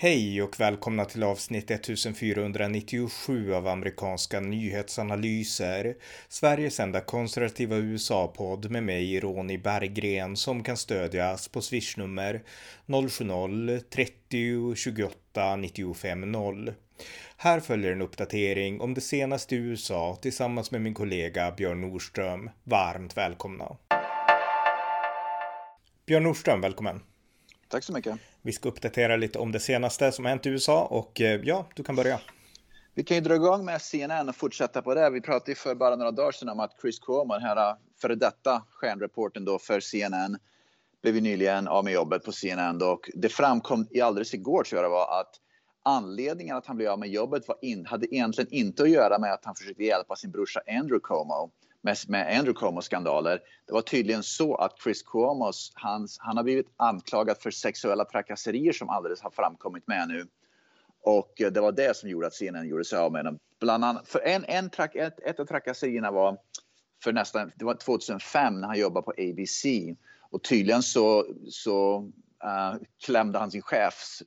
Hej och välkomna till avsnitt 1497 av amerikanska nyhetsanalyser. Sveriges enda konservativa USA-podd med mig, Ronny Berggren, som kan stödjas på swishnummer 070-30 28 95 0. Här följer en uppdatering om det senaste i USA tillsammans med min kollega Björn Nordström. Varmt välkomna! Björn Nordström, välkommen! Tack så mycket. Vi ska uppdatera lite om det senaste som hänt i USA och eh, ja, du kan börja. Vi kan ju dra igång med CNN och fortsätta på det. Vi pratade ju för bara några dagar sedan om att Chris Cuomo, den här före detta stjärnreporten då för CNN, blev ju nyligen av med jobbet på CNN. Då. Och det framkom i alldeles igår tror jag det var att anledningen att han blev av med jobbet var in, hade egentligen inte att göra med att han försökte hjälpa sin brorsa Andrew Cuomo med, med Andrew Cuomos skandaler. Det var tydligen så att Chris Cuomos, hans, han har blivit anklagad för sexuella trakasserier som alldeles har framkommit med nu. Och eh, det var det som gjorde att CNN gjorde sig av med honom. Bland annat, för en, en track, ett, ett av trakasserierna var för nästan, det var 2005 när han jobbade på ABC. Och tydligen så, så uh, klämde han sin chefs,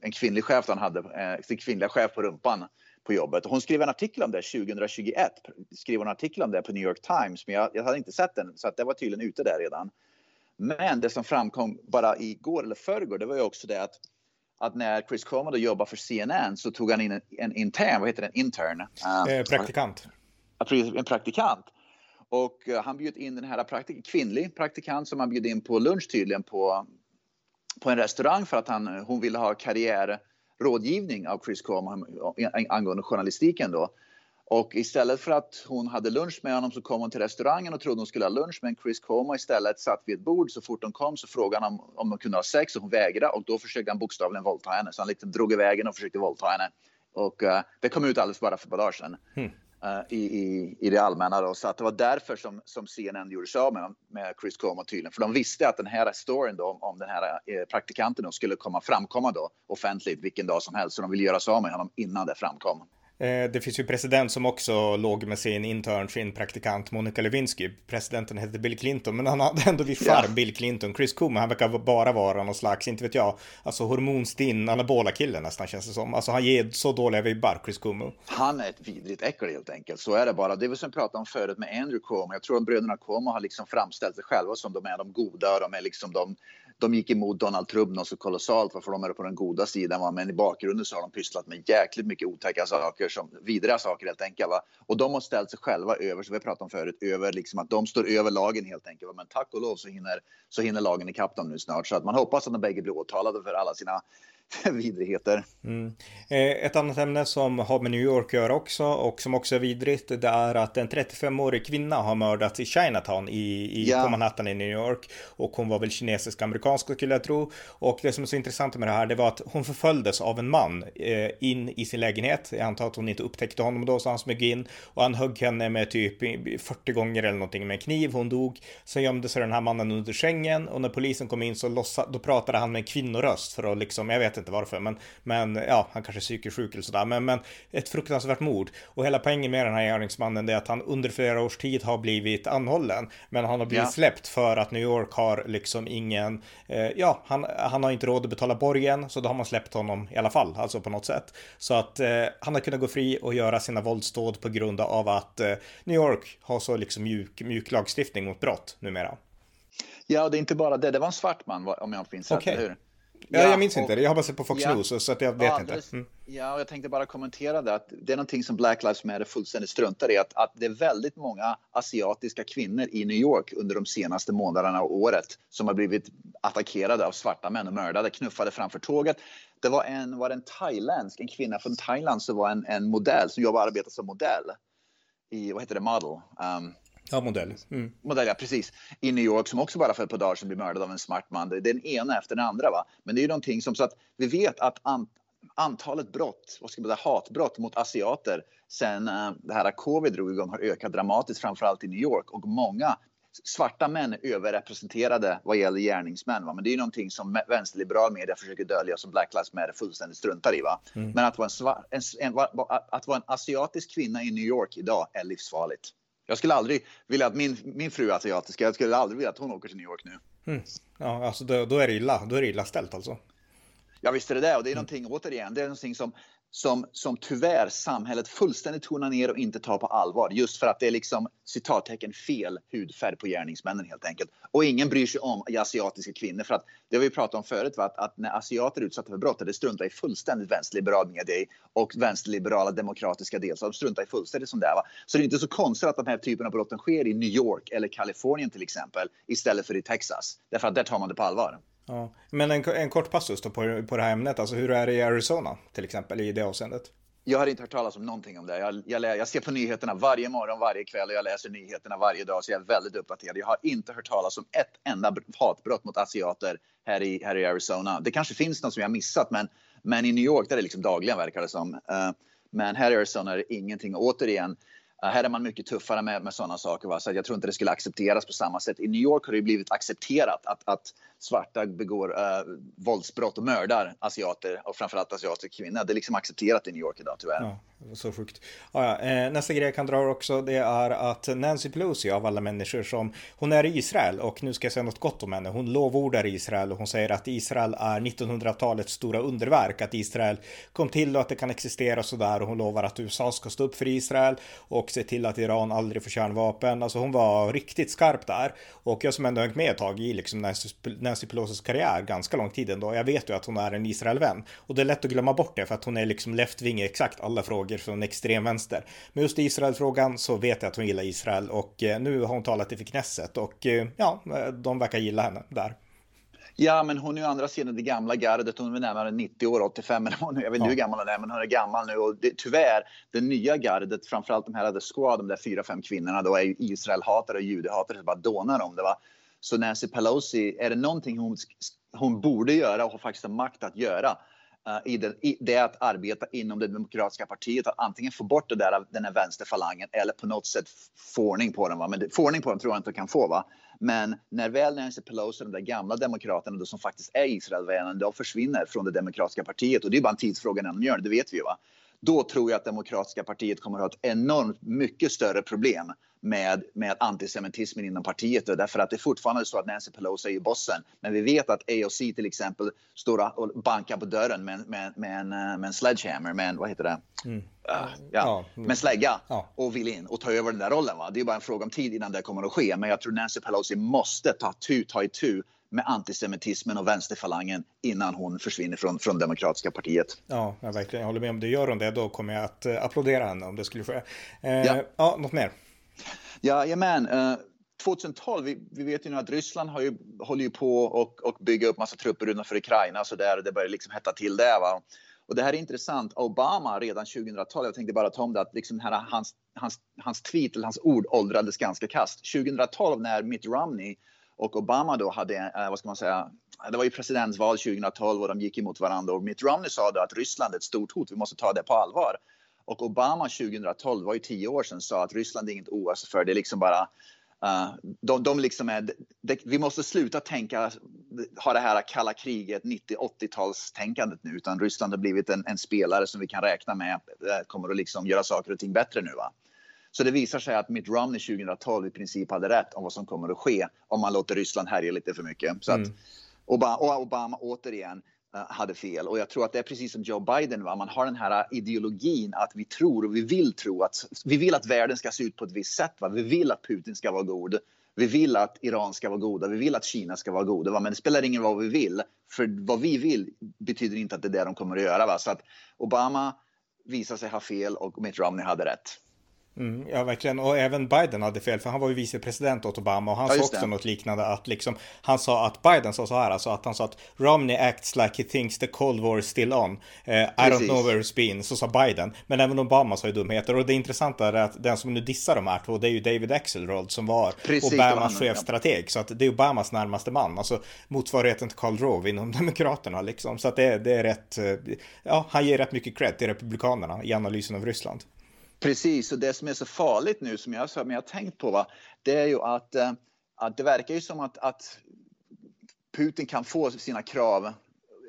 en kvinnlig chef han hade, uh, sin kvinnliga chef på rumpan på jobbet. Hon skrev en artikel om det 2021. Skrev en artikel om det på New York Times, men jag, jag hade inte sett den så att det var tydligen ute där redan. Men det som framkom bara igår eller förrgår, det var ju också det att att när Chris Cuomo då jobbade för CNN så tog han in en, en intern, vad heter det, intern? Uh, eh, praktikant. En praktikant. Och uh, han bjöd in den här praktik kvinnlig praktikant som han bjöd in på lunch tydligen på, på en restaurang för att han, hon ville ha karriär rådgivning av Chris Cuomo angående journalistiken då. Och istället för att hon hade lunch med honom så kom hon till restaurangen och trodde hon skulle ha lunch men Chris Cuomo istället satt vid ett bord. Så fort de kom så frågade han om, om de kunde ha sex och hon vägrade och då försökte han bokstavligen våldta henne. Så han liksom drog iväg henne och försökte våldta henne. Och uh, det kom ut alldeles bara för ett par dagar sedan. Mm. Eh, I, i, i det allmänna. Då. Så att det var därför som, som CNN gjorde sig av med, med Chris Cuomo tydligen. För de visste att den här storyn då, om den här eh, praktikanten då, skulle komma framkomma då, offentligt vilken dag som helst. Så de ville göra sig av med honom innan det framkom. Eh, det finns ju president som också låg med sin intern, sin praktikant Monica Lewinsky. Presidenten hette Bill Clinton, men han hade ändå vid charm yeah. Bill Clinton. Chris Kuma, han verkar bara vara någon slags, inte vet jag, alltså hormonstinn, anabola kille nästan känns det som. Alltså han ger så dåliga vibbar, Chris Cuomo. Han är ett vidrigt äckel helt enkelt, så är det bara. Det var som vi pratade om förut med Andrew Cuomo. Jag tror att bröderna Cuomo har liksom framställt sig själva som de är de goda och de är liksom de de gick emot Donald Trump något så kolossalt varför de är på den goda sidan. Va? Men i bakgrunden så har de pysslat med jäkligt mycket otäcka saker, som vidriga saker helt enkelt. Va? Och de har ställt sig själva över, som vi pratade om förut, över liksom att de står över lagen helt enkelt. Va? Men tack och lov så hinner, så hinner lagen ikapp dem nu snart. Så att man hoppas att de bägge blir åtalade för alla sina vidrigheter. Mm. Eh, ett annat ämne som har med New York att göra också och som också är vidrigt det är att en 35-årig kvinna har mördats i Chinatown i, i ja. på Manhattan i New York och hon var väl kinesisk amerikansk skulle jag tro och det som är så intressant med det här det var att hon förföljdes av en man eh, in i sin lägenhet. Jag antar att hon inte upptäckte honom då så han smög in och han högg henne med typ 40 gånger eller någonting med en kniv. Hon dog. Sen gömde sig den här mannen under sängen och när polisen kom in så lossa, då pratade han med en kvinnoröst för att liksom jag vet vet inte varför, men, men ja, han kanske är psykiskt sjuk eller sådär, men, men ett fruktansvärt mord. Och hela poängen med den här gärningsmannen är att han under flera års tid har blivit anhållen, men han har blivit ja. släppt för att New York har liksom ingen, eh, ja, han, han har inte råd att betala borgen, så då har man släppt honom i alla fall, alltså på något sätt. Så att eh, han har kunnat gå fri och göra sina våldsdåd på grund av att eh, New York har så liksom mjuk, mjuk lagstiftning mot brott numera. Ja, det är inte bara det. Det var en svart man om jag minns rätt, okay. hur? Ja, jag minns och, inte det. Jag har bara sett på Fox ja, News så att jag vet ja, inte. Mm. Ja, och jag tänkte bara kommentera det att det är någonting som Black Lives Matter fullständigt struntar i. Att, att det är väldigt många asiatiska kvinnor i New York under de senaste månaderna och året som har blivit attackerade av svarta män och mördade, knuffade framför tåget. Det var en, var en thailändsk, en kvinna från Thailand som var en, en modell som jobbar och arbetar som modell i, vad heter det, model. Um, Ja, modell. Mm. Modell, ja precis. I New York som också bara för ett par dagar sedan blev mördad av en smart man. Det är den ena efter den andra. Va? Men det är ju någonting som så att vi vet att an, antalet brott, vad ska man säga, hatbrott mot asiater sen uh, det här covid drog igång har ökat dramatiskt, framförallt i New York. Och många svarta män är överrepresenterade vad gäller gärningsmän. Va? Men det är ju någonting som vänsterliberal media försöker dölja som Black Lives Matter fullständigt struntar i. Va? Mm. Men att vara en, en, en, att vara en asiatisk kvinna i New York idag är livsfarligt. Jag skulle aldrig vilja att min, min fru är asiatisk. Jag skulle aldrig vilja att hon åker till New York nu. Mm. Ja, alltså då, då, är det illa. Då är det illa ställt alltså. Ja, visst är det det. Och det är någonting, återigen, det är någonting som, som, som tyvärr samhället fullständigt tonar ner och inte tar på allvar. Just för att det är liksom citattecken fel hudfärg på gärningsmännen helt enkelt. Och ingen bryr sig om asiatiska kvinnor. För att det har vi pratat om förut, va? Att, att när asiater är utsatta för brott, det struntar i fullständigt vänsterliberal media och vänsterliberala demokratiska delstater. De struntar i fullständigt som det är. Va? Så det är inte så konstigt att den här typen av brotten sker i New York eller Kalifornien till exempel istället för i Texas. Därför att där tar man det på allvar. Ja. Men en, en kort passus då på, på det här ämnet, alltså hur är det i Arizona till exempel i det avseendet? Jag har inte hört talas om någonting om det. Jag, jag, jag, ser på nyheterna varje morgon, varje kväll och jag läser nyheterna varje dag så jag är väldigt uppdaterad. Jag har inte hört talas om ett enda hatbrott mot asiater här i, här i Arizona. Det kanske finns något som jag missat men, men i New York där är det liksom dagligen verkar det som. Uh, men här i Arizona är det ingenting. Och återigen, här är man mycket tuffare med, med sådana saker. Va? Så jag tror inte det skulle accepteras på samma sätt. I New York har det blivit accepterat att, att svarta begår uh, våldsbrott och mördar asiater och framförallt asiatiska kvinnor. Det är liksom accepterat i New York idag tyvärr. Ja, så sjukt. Ja, ja. Eh, nästa grej jag kan dra också det är att Nancy Pelosi av alla människor som hon är i Israel och nu ska jag säga något gott om henne. Hon lovordar Israel och hon säger att Israel är 1900-talets stora underverk. Att Israel kom till och att det kan existera och sådär och hon lovar att USA ska stå upp för Israel och se till att Iran aldrig får kärnvapen. Alltså hon var riktigt skarp där och jag som ändå hängt med ett tag i liksom Nancy Nancy Pelosi's karriär ganska lång tid ändå. Jag vet ju att hon är en Israelvän och det är lätt att glömma bort det för att hon är liksom left-wing i exakt alla frågor från extremvänster. Men just i Israelfrågan så vet jag att hon gillar Israel och eh, nu har hon talat i Knesset och eh, ja, de verkar gilla henne där. Ja, men hon är ju andra sidan det gamla gardet. Hon är närmare 90 år, 85 eller hon, jag vet inte ja. hur gammal hon är, men hon är gammal nu. Och det, tyvärr, det nya gardet, framförallt de här The Squad, de där fyra, fem kvinnorna, då är ju Israelhatare och judehatare, så bara dånar om det. Va? Så Nancy Pelosi, är det någonting hon, hon borde göra och har faktiskt makt att göra Eh, i det, i, det att arbeta inom det demokratiska partiet. Att antingen få bort det där, den här vänsterfalangen eller på något sätt få ordning på den. Va? Men få ordning på den tror jag inte kan få. Va? Men när väl Nancy Pelosi, de där gamla demokraterna då, som faktiskt är Israelvänner, de försvinner från det demokratiska partiet. Och det är bara en tidsfråga när de gör det, det vet vi ju. Va? Då tror jag att Demokratiska partiet kommer att ha ett enormt mycket större problem med, med antisemitismen inom partiet. Därför att det är fortfarande så att Nancy Pelosi är ju bossen. Men vi vet att AOC till exempel står och bankar på dörren med, med, med, en, med en sledgehammer, med en, vad heter det? Mm. Uh, ja, ja, med slägga ja. och vill in och ta över den där rollen. Va? Det är bara en fråga om tid innan det kommer att ske. Men jag tror Nancy Pelosi måste ta, tu, ta itu med antisemitismen och vänsterfalangen innan hon försvinner från, från Demokratiska partiet. Ja, jag verkligen. Jag håller med om det. Gör hon det, då kommer jag att uh, applådera henne om det skulle ske. Uh, ja. ja, något mer? Jajamän. Uh, 2012, vi, vi, vet ju nu att Ryssland har ju, håller ju på och, och bygga upp massa trupper utanför Ukraina så där, det börjar liksom hetta till det. Va? Och det här är intressant. Obama redan 2012, jag tänkte bara ta om det, att liksom här, hans, hans, hans tweet eller hans ord åldrades ganska kast. 2012 när Mitt Romney och Obama då hade, eh, vad ska man säga, det var ju presidentval 2012 och de gick emot varandra och Mitt Romney sa då att Ryssland är ett stort hot, vi måste ta det på allvar. Och Obama 2012, det var ju tio år sedan, sa att Ryssland är inget OS för det är liksom bara Uh, de, de liksom är, de, vi måste sluta tänka, ha det här kalla kriget, 90-80-talstänkandet nu, utan Ryssland har blivit en, en, spelare som vi kan räkna med eh, kommer att liksom göra saker och ting bättre nu. Va? Så det visar sig att Mitt Romney 2012 i princip hade rätt om vad som kommer att ske om man låter Ryssland härja lite för mycket. Så att mm. Obama, och Obama återigen uh, hade fel. Och jag tror att det är precis som Joe Biden. Va? Man har den här ideologin att vi tror och vi vill tro att vi vill att världen ska se ut på ett visst sätt. Va? Vi vill att Putin ska vara god. Vi vill att Iran ska vara goda, vi vill att Kina ska vara goda, va? men det spelar ingen roll vad vi vill. För vad vi vill betyder inte att det är det de kommer att göra. Va? Så att Obama visar sig ha fel och Mitt Romney hade rätt. Mm, ja, verkligen. Och även Biden hade fel, för han var ju vicepresident åt Obama och han ja, sa också det. något liknande att liksom, han sa att Biden sa så här, alltså att han sa att Romney acts like he thinks the cold war is still on. Uh, I don't know where it's been, så sa Biden. Men även Obama sa ju dumheter och det intressanta är att den som nu dissar de här två, det är ju David Axelrod som var Precis, Obamas chefstrateg. Ja. Så att det är Obamas närmaste man, alltså motsvarigheten till Karl Rove inom Demokraterna liksom. Så att det, det är rätt, eh, ja, han ger rätt mycket cred till Republikanerna i analysen av Ryssland. Precis, och det som är så farligt nu som jag, som jag har tänkt på, va, det är ju att, eh, att det verkar ju som att, att Putin kan få sina krav,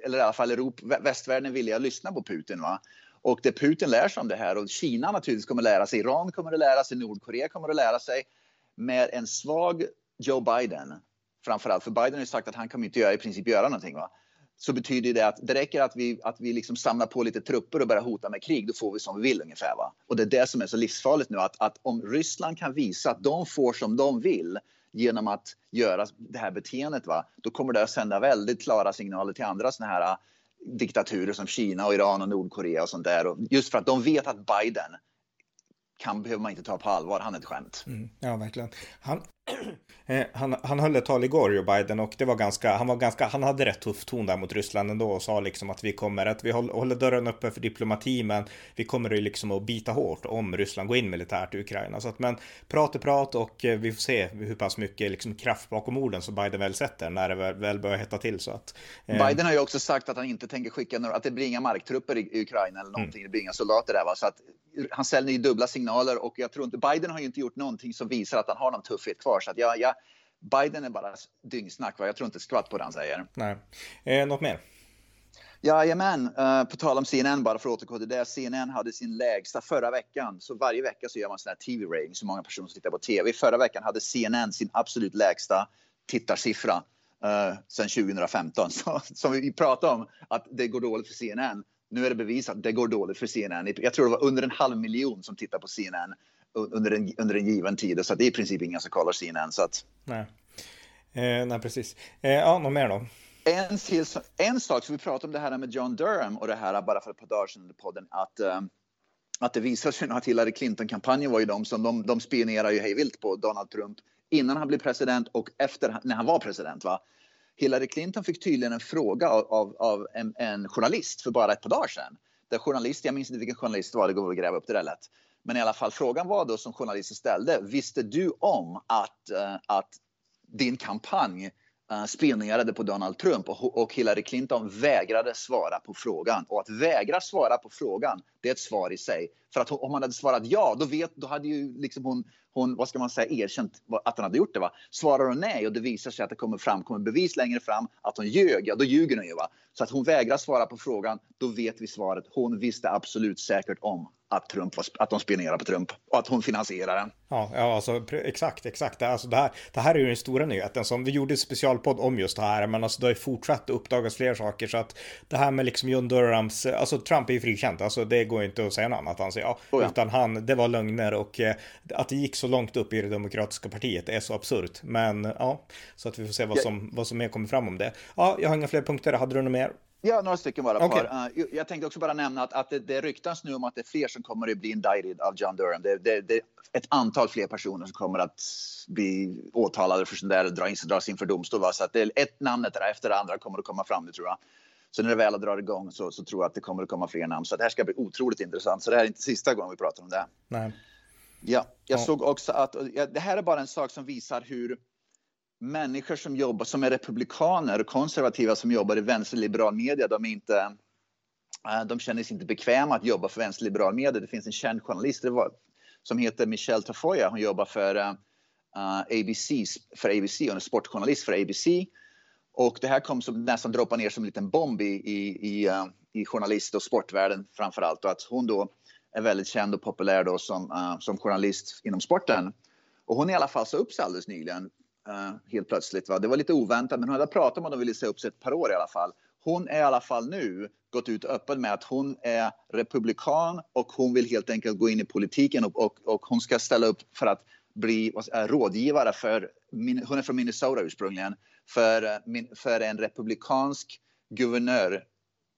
eller i alla fall Europa, västvärlden vill jag att lyssna på Putin. Va? Och det Putin lär sig om det här och Kina naturligtvis kommer att lära sig, Iran kommer att lära sig, Nordkorea kommer att lära sig. Med en svag Joe Biden, framförallt, för Biden har ju sagt att han kommer inte göra, i princip göra någonting. Va? Så betyder det att det räcker att vi, att vi liksom samlar på lite trupper och börjar hota med krig, då får vi som vi vill ungefär. Va? Och det är det som är så livsfarligt nu, att, att om Ryssland kan visa att de får som de vill genom att göra det här beteendet, va? då kommer det att sända väldigt klara signaler till andra sådana här äh, diktaturer som Kina och Iran och Nordkorea och sånt där. Och just för att de vet att Biden kan behöver man inte ta på allvar, han är ett skämt. Mm, ja, verkligen. Han, han, han höll ett tal igår, Joe Biden, och det var ganska, han var ganska, han hade rätt tuff ton där mot Ryssland ändå och sa liksom att vi kommer, att vi håller dörren uppe för diplomati, men vi kommer ju liksom att bita hårt om Ryssland går in militärt i Ukraina. Så att, men prat är prat och eh, vi får se hur pass mycket liksom kraft bakom orden som Biden väl sätter när det väl, börjar hetta till. Så att, eh. Biden har ju också sagt att han inte tänker skicka några, att det blir inga marktrupper i, Ukraina eller någonting, mm. det blir inga soldater där. Va? Så att han sänder ju dubbla signaler och jag tror inte, Biden har ju inte gjort någonting som visar att han har någon tuffhet kvar. Så att jag, jag, Biden är bara dyngsnack. Va? Jag tror inte skvatt på det han säger. Nej. Eh, något mer? Jajamän, uh, på tal om CNN bara för att återgå till det. CNN hade sin lägsta förra veckan. Så varje vecka så gör man sån här TV-rating, så många personer som tittar på TV. Förra veckan hade CNN sin absolut lägsta tittarsiffra uh, sedan 2015. Så, som vi pratade om, att det går dåligt för CNN. Nu är det bevisat att det går dåligt för CNN. Jag tror det var under en halv miljon som tittar på CNN under en, under en given tid. Så det är i princip ingen som kollar CNN. Så att... Nej. Eh, nej, precis. Eh, ja, något mer då? En, till, en sak, så vi pratade om det här med John Durham och det här bara för ett par dagar sedan under podden, att, uh, att det visar sig att Hillary Clinton-kampanjen var ju de som de, de spionerar ju hejvilt på Donald Trump innan han blev president och efter när han var president. Va? Hillary Clinton fick tydligen en fråga av, av, av en, en, journalist för bara ett par dagar sedan. Där journalist, jag minns inte vilken journalist det var, det går att gräva upp det där lätt. Men i alla fall, frågan var då som journalisten ställde, visste du om att, uh, att din kampanj eh, uh, spionerade på Donald Trump och, och Hillary Clinton vägrade svara på frågan. Och att vägra svara på frågan, det är ett svar i sig. För att hon, om man hade svarat ja, då, vet, då hade ju liksom hon, hon, vad ska man säga, erkänt att hon hade gjort det. Va? Svarar hon nej och det visar sig att det kommer fram, kommer bevis längre fram att hon ljög, ja då ljuger hon ju. Va? Så att hon vägrar svara på frågan, då vet vi svaret. Hon visste absolut säkert om att, Trump var, att de spionerar på Trump och att hon finansierar den. Ja, ja alltså, exakt, exakt. Alltså, det, här, det här är ju den stora nyheten som vi gjorde en specialpodd om just det här, men alltså, det har ju fortsatt uppdagas fler saker så att det här med liksom John Durhams, alltså Trump är ju frikänt, alltså det går inte att säga något annat anser jag, oh ja. utan han, det var lögner och eh, att det gick så långt upp i det demokratiska partiet är så absurt, men ja, så att vi får se vad som, vad som mer kommer fram om det. Ja, jag har inga fler punkter, hade du något mer? Ja, några stycken bara. Okay. Uh, jag tänkte också bara nämna att, att det, det ryktas nu om att det är fler som kommer att bli indicted av John Durham. Det, det, det är ett antal fler personer som kommer att bli åtalade för sånt där, dras in, dras inför domstol. Va? Så att det är ett namnet efter det andra kommer att komma fram, det tror jag. Så när det väl drar igång så, så tror jag att det kommer att komma fler namn. Så det här ska bli otroligt intressant. Så det här är inte sista gången vi pratar om det. Nej. Ja, jag ja. såg också att det här är bara en sak som visar hur människor som jobbar, som är republikaner och konservativa som jobbar i vänsterliberal media, de är inte eh, de känner sig inte bekväma att jobba för vänsterliberal media. Det finns en känd journalist som heter Michelle Tafoya. Hon jobbar för eh, uh, ABC, för ABC. Hon är sportjournalist för ABC. Och det här kom som nästan droppa ner som en liten bomb i, i, i, uh, i journalist och sportvärlden framför allt. Och att hon då är väldigt känd och populär då som, uh, som journalist inom sporten. Och hon i alla fall sa upp sig alldeles nyligen Eh, helt plötsligt. Va? Det var lite oväntat, men hon hade pratat om att hon ville se upp sig ett par år i alla fall. Hon är i alla fall nu gått ut öppen med att hon är republikan och hon vill helt enkelt gå in i politiken och, och, och hon ska ställa upp för att bli vad, eh, rådgivare för, hon är från Minnesota ursprungligen, för, eh, för en republikansk guvernör,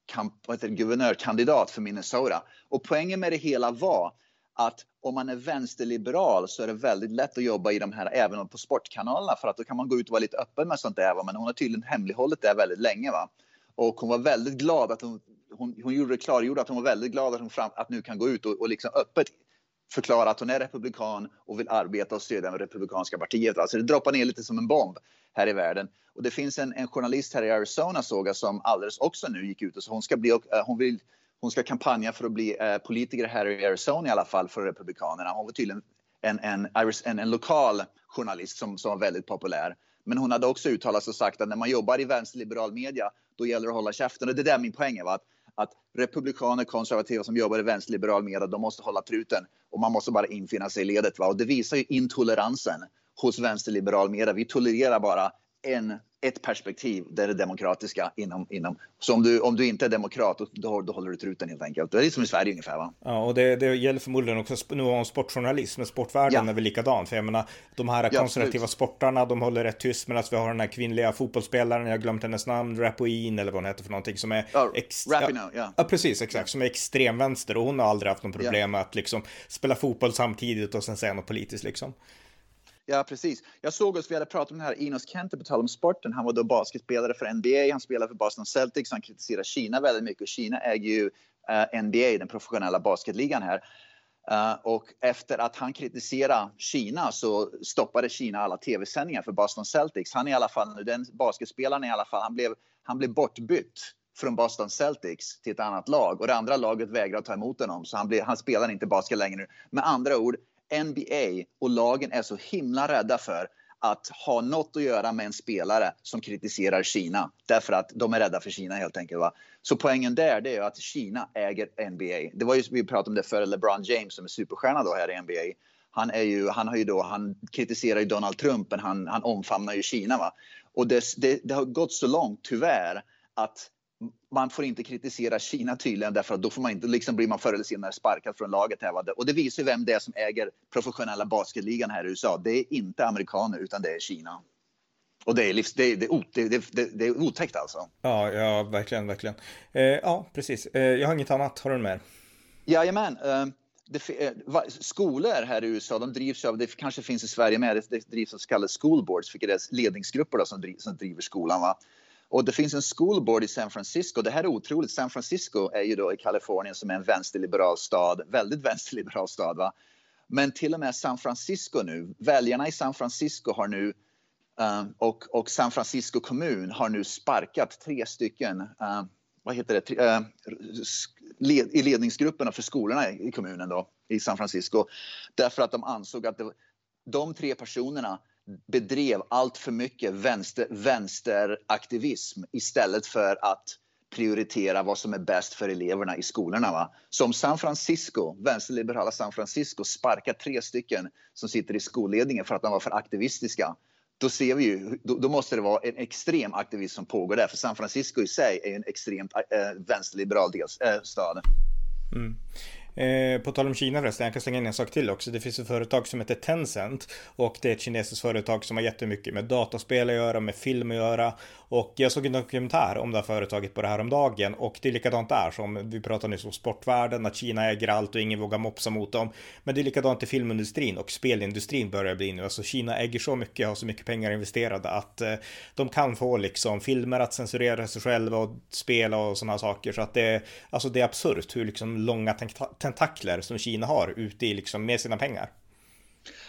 kamp, vad heter det, guvernörkandidat för Minnesota. Och poängen med det hela var att om man är vänsterliberal så är det väldigt lätt att jobba i de här, även på sportkanalerna, för att då kan man gå ut och vara lite öppen med sånt där. Men hon har tydligen hemlighållit det väldigt länge. Va? Och hon var väldigt glad att hon, hon, hon gjorde det klargjorde att hon var väldigt glad att hon fram, att nu kan gå ut och, och liksom öppet förklara att hon är republikan och vill arbeta och stödja det republikanska partiet. Alltså det droppar ner lite som en bomb här i världen. Och det finns en, en journalist här i Arizona såg jag som alldeles också nu gick ut och så hon ska bli, eh, hon vill hon ska kampanja för att bli eh, politiker här i Arizona i alla fall för Republikanerna. Hon var tydligen en, en, en, en lokal journalist som, som var väldigt populär. Men hon hade också uttalat sig och sagt att när man jobbar i vänsterliberal media, då gäller det att hålla käften. Och det är min poäng. Va? Att, att republikaner, konservativa som jobbar i vänsterliberal media, de måste hålla truten. Och man måste bara infinna sig i ledet. Va? Och det visar ju intoleransen hos vänsterliberal media. Vi tolererar bara en, ett perspektiv, det är det demokratiska inom, inom. Så om du, om du inte är demokrat, då, då håller du truten helt enkelt. Det är som i Sverige ungefär va? Ja, och det, det gäller förmodligen också nu om sportjournalism, men sportvärlden ja. är väl likadan. För jag menar, de här ja, konservativa absolut. sportarna, de håller rätt tyst, medan vi har den här kvinnliga fotbollsspelaren, jag glömt hennes namn, Rapoin eller vad hon heter för någonting, som är... Ja, ex- Rapino, ja. ja. precis, exakt, som är extremvänster och hon har aldrig haft någon problem med att liksom spela fotboll samtidigt och sen säga något politiskt liksom. Ja, precis. Jag såg oss, vi hade pratat om det här, Inos Kente på tal om sporten. Han var då basketspelare för NBA, han spelade för Boston Celtics, han kritiserar Kina väldigt mycket och Kina äger ju eh, uh, NBA, den professionella basketligan här. Uh, och efter att han kritiserade Kina så stoppade Kina alla tv-sändningar för Boston Celtics. Han är i alla fall, den basketspelaren i alla fall, han blev, han blev bortbytt från Boston Celtics till ett annat lag och det andra laget vägrade ta emot honom så han, blev, han spelar inte basket längre. Med andra ord, NBA och lagen är så himla rädda för att ha något att göra med en spelare som kritiserar Kina. Därför att de är rädda för Kina helt enkelt. Va? Så poängen där det är att Kina äger NBA. Det var ju, vi pratade om det för LeBron James som är superstjärna då här i NBA. Han, är ju, han, har ju då, han kritiserar ju Donald Trump men han, han omfamnar ju Kina. Va? Och det, det, det har gått så långt tyvärr att man får inte kritisera Kina tydligen därför att då får man inte, liksom blir man förr eller senare sparkad från laget. Här, Och det visar vem det är som äger professionella basketligan här i USA. Det är inte amerikaner utan det är Kina. Och det är, livs, det, det, det, det, är otäckt alltså. Ja, ja verkligen, verkligen. Eh, ja, precis. Eh, jag har inget annat. Har du mer? Jajamän. Eh, det, eh, skolor här i USA, de drivs av, det kanske finns i Sverige med, det drivs av så kallade school boards, vilket är ledningsgrupper då, som, driver, som driver skolan. Va? Och det finns en school board i San Francisco. Det här är otroligt. San Francisco är ju då i Kalifornien som är en vänsterliberal stad. Väldigt vänsterliberal stad. Va? Men till och med San Francisco nu, väljarna i San Francisco har nu uh, och, och San Francisco kommun har nu sparkat tre stycken uh, vad heter det, uh, led, i ledningsgrupperna för skolorna i kommunen då, i San Francisco. Därför att de ansåg att det, de tre personerna bedrev allt för mycket vänster, vänsteraktivism istället för att prioritera vad som är bäst för eleverna i skolorna. Va? Som San Francisco, vänsterliberala San Francisco sparkar tre stycken som sitter i skolledningen för att de var för aktivistiska. Då ser vi ju, då, då måste det vara en extrem aktivism som pågår där, för San Francisco i sig är en extremt äh, vänsterliberal dels, äh, stad. Mm. Eh, på tal om Kina förresten, jag kan slänga in en sak till också. Det finns ett företag som heter Tencent och det är ett kinesiskt företag som har jättemycket med dataspel att göra, med film att göra och jag såg en dokumentär om det här företaget på det här om dagen och det är likadant där som vi pratar nyss om sportvärlden, att Kina äger allt och ingen vågar mopsa mot dem. Men det är likadant i filmindustrin och spelindustrin börjar bli nu. Alltså Kina äger så mycket, har så mycket pengar investerade att eh, de kan få liksom filmer att censurera sig själva och spela och sådana saker. Så att det, alltså det är absurt hur liksom långa tentakler som Kina har ute i liksom med sina pengar.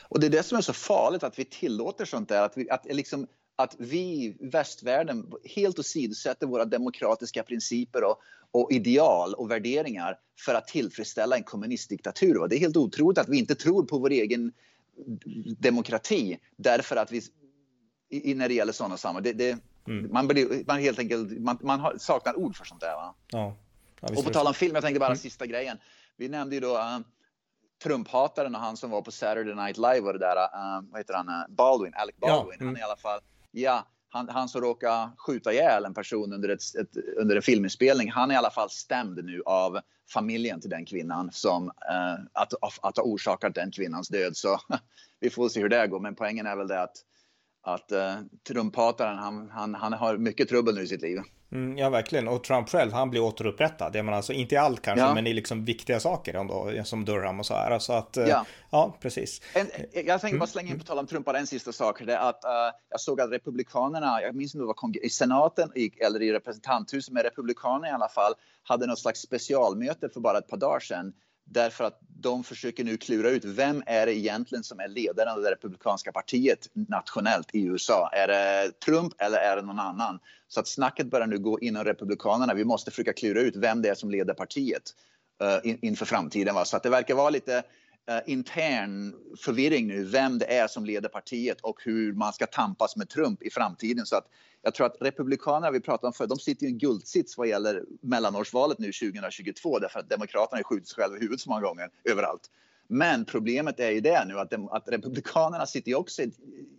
Och det är det som är så farligt att vi tillåter sånt där, att, vi, att liksom att vi västvärlden helt åsidosätter våra demokratiska principer och, och, ideal och värderingar för att tillfredsställa en kommunistdiktatur. Det är helt otroligt att vi inte tror på vår egen demokrati därför att vi, i, när det gäller sådana sammanhang. Mm. man, blir, man helt enkelt, man, man har, saknar ord för sånt där. Va? Ja. Ja, och på tal om film, jag tänkte bara mm. sista grejen. Vi nämnde ju då uh, Trump-hataren och han som var på Saturday Night Live och det där, uh, vad heter han, uh, Baldwin, Alec Baldwin. Ja, mm. Han är i alla fall ja, han, han som råkade skjuta ihjäl en person under, ett, ett, under en filminspelning, han är i alla fall stämd nu av familjen till den kvinnan som eh, att, att ha orsakat den kvinnans död. Så vi får se hur det går. Men poängen är väl det att, att eh, Trump-hataren, han, han, han har mycket trubbel nu i sitt liv. Mm, ja, verkligen. Och Trump själv, han blir återupprättad. Jag menar, alltså inte i allt kanske, ja. men i liksom viktiga saker ändå, som Durham och så här. Så att, eh, ja, ja precis. En, jag tänkte bara slänga in på tal om Trump, bara en sista sak. Det är att uh, jag såg att Republikanerna, jag minns inte om det var i senaten eller i representanthuset, men Republikanerna i alla fall, hade något slags specialmöte för bara ett par dagar sedan Därför att de försöker nu klura ut vem är det egentligen som är ledaren av det republikanska partiet nationellt i USA. Är det Trump eller är det någon annan? Så att snacket börjar nu gå inom republikanerna. Vi måste försöka klura ut vem det är som leder partiet uh, in, inför framtiden. Va? Så att det verkar vara lite Eh, intern förvirring nu, vem det är som leder partiet och hur man ska tampas med Trump i framtiden. Så att jag tror att Republikanerna, vi pratade om för, de sitter i en guldsits vad gäller mellanårsvalet nu 2022 därför att Demokraterna har skjutit sig själva i huvudet så många gånger överallt. Men problemet är ju det nu att, de, att Republikanerna sitter ju också i,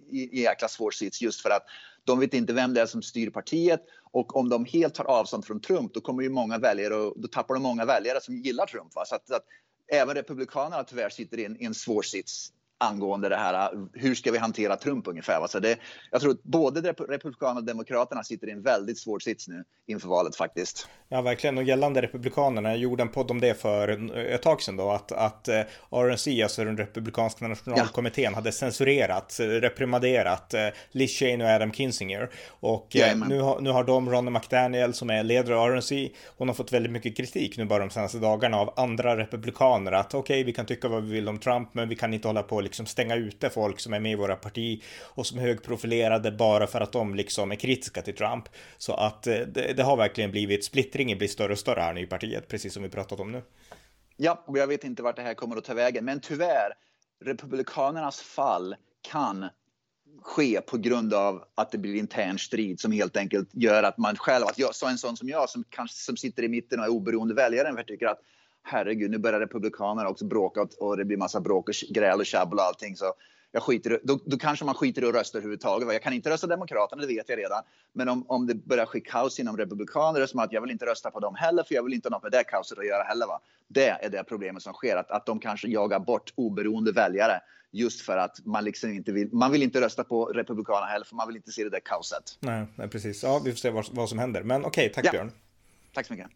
i, i jäkla svår sits just för att de vet inte vem det är som styr partiet och om de helt tar avstånd från Trump då kommer ju många väljare och då tappar de många väljare som gillar Trump. Va? Så att, så att även Republikanerna tyvärr sitter i en, i en svår sits angående det här. Hur ska vi hantera Trump ungefär? Så det, jag tror att både Republikanerna och Demokraterna sitter i en väldigt svår sits nu inför valet faktiskt. Ja, verkligen. Och gällande Republikanerna, jag gjorde en podd om det för ett tag sedan då, att, att eh, RNC, alltså den republikanska nationalkommittén, ja. hade censurerat, reprimaderat eh, Liz Cheney och Adam Kinzinger. Och eh, nu, har, nu har de, Ronnie McDaniel, som är ledare av RNC, hon har fått väldigt mycket kritik nu bara de senaste dagarna av andra republikaner att okej, okay, vi kan tycka vad vi vill om Trump, men vi kan inte hålla på liksom stänga ute folk som är med i våra parti och som är högprofilerade bara för att de liksom är kritiska till Trump. Så att eh, det, det har verkligen blivit splittringen blir större och större här nu i partiet, precis som vi pratat om nu. Ja, och jag vet inte vart det här kommer att ta vägen, men tyvärr, Republikanernas fall kan ske på grund av att det blir intern strid som helt enkelt gör att man själv, att jag, så en sån som jag som kanske som sitter i mitten och är oberoende väljare, tycker att herregud, nu börjar republikanerna också bråka och det blir massa bråk och gräl och tjabbel och allting. Så jag skiter då, då kanske man skiter i att rösta överhuvudtaget. Jag kan inte rösta Demokraterna, det vet jag redan. Men om, om det börjar ske kaos inom Republikaner, som att jag vill inte rösta på dem heller, för jag vill inte ha något med det kaoset att göra heller. Va? Det är det problemet som sker, att, att de kanske jagar bort oberoende väljare just för att man liksom inte vill, man vill inte rösta på Republikanerna heller, för man vill inte se det där kaoset. Nej, nej precis. Ja, vi får se vad, vad som händer. Men okej, okay, tack ja. Björn. Tack så mycket.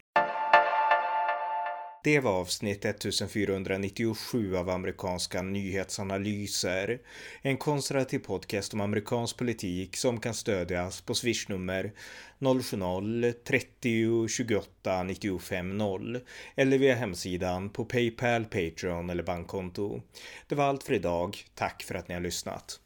Det var avsnitt 1497 av amerikanska nyhetsanalyser. En konservativ podcast om amerikansk politik som kan stödjas på swishnummer 070-30 28 95 0 eller via hemsidan på Paypal, Patreon eller bankkonto. Det var allt för idag. Tack för att ni har lyssnat.